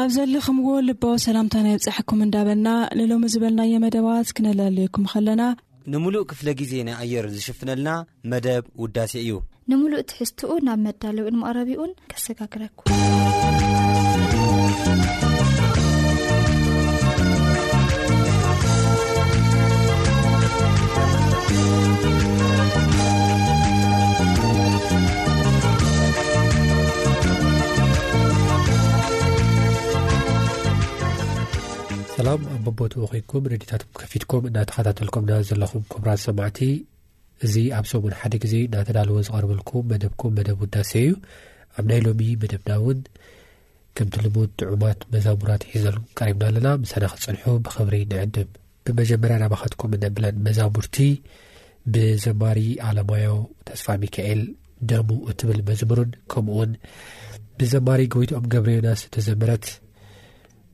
ኣብ ዘለኹምዎ ልባዊ ሰላምታና ይብጻሕኩም እንዳበልና ንሎሚ ዝበልናዮ መደባት ክነላልየኩም ከለና ንምሉእ ክፍለ ግዜ ናይ ኣየር ዝሽፍነልና መደብ ውዳሴ እዩ ንምሉእ ትሕዝትኡ ናብ መዳለዊኡን መቕረቢኡን ከሰጋግረኩ ሰላም ኣብ መቦትኡ ኮንኩም ረድታት ከፊትኩም እናተኸታተልኩምና ዘለኹም ኩቡራት ሰማዕቲ እዚ ኣብ ሰሙን ሓደ ግዜ እናተዳለወ ዝቐርበልኩም መደብኩም መደብ ውዳሴ እዩ ኣብ ናይ ሎሚ መደብና እውን ከምቲ ልሙድ ጥዑማት መዛሙራት ሒዘሉ ቀሪብና ኣለና ምሳና ክትጸንሑ ብኽብሪ ንዕድም ብመጀመርያ ናባኻትኩም እነብለን መዛሙርቲ ብዘማሪ ኣለማዮ ተስፋ ሚካኤል ደሙ እትብል መዝሙርን ከምኡውን ብዘማሪ ጎይትኦም ገብረ ዮናስ ዝተዘመረት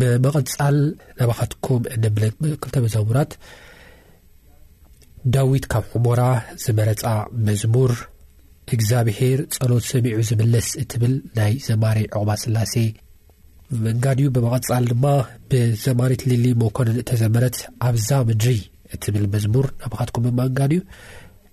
ብምቕጻል ናባኻትኩም እነብለ ክልተ መዘሙራት ዳዊት ካብ ሕሞራ ዝመረጻ መዝሙር እግዚኣብሄር ጸሎት ሰሚዑ ዝምለስ እትብል ናይ ዘማሪ ዕቑባ ስላሴ መንጋድ እዩ ብምቐጻል ድማ ብዘማሪት ሊሊ ሞኮንን እተዘመረት ኣብዛ ምድሪ እትብል መዝሙር ናባኻትኩም ብማንጋድ እዩ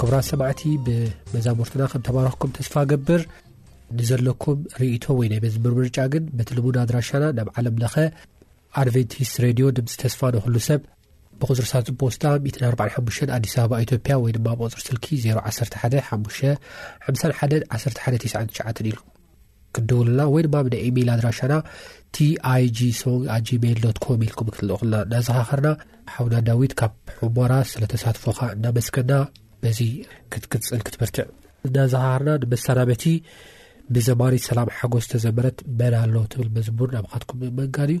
ክቡራት ሰማዕቲ ብመዛሙርትና ከም ተባረኽኩም ተስፋ ገብር ንዘለኩም ርእቶ ወይ ናይ መዝምር ምርጫ ግን በቲ ልሙድ ኣድራሻና ናብ ዓለም ለኸ ኣድቨንቲስት ሬድዮ ድምፂ ተስፋ ንክሉ ሰብ ብቁፅሪ ሳጹን ፖስታ 145 ኣዲስ ኣበባ ኢትዮጵያ ወይ ድማ ብቁፅሪ ስልኪ 011551199 ኢሉ ክትድውሉና ወይ ድማ ብደ ኢሜይል ኣድራሻና ቲኣይጂ ሶንግ ኣጂሜይል ዶት ኮም ኢልኩም ክትልእኹልና እናዘኻኸርና ሓውና ዳዊት ካብ ሕሞራ ስለተሳትፎኻ እናመስገና በዚ ክትቅፅል ክትብርትዕ እናዘኻኸርና ንመሰናበቲ ብዘማሪት ሰላም ሓጎስ ዝተዘመረት መን ኣሎ ትብል መዝሙር ናብኻትኩም ምእመንጋን እዩ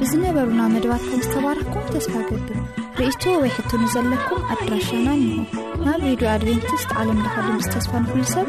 ብዝነበሩና መድባት ከም ዝተባርኩም ተስፋ ገብር ርእቶ ወይ ሕትኑ ዘለኩም ኣድራሻናን እዩ ናብ ሬድዮ ኣድቨንቲስት ዓለምለኸ ድምፂ ተስፋ ንኹሉ ሰብ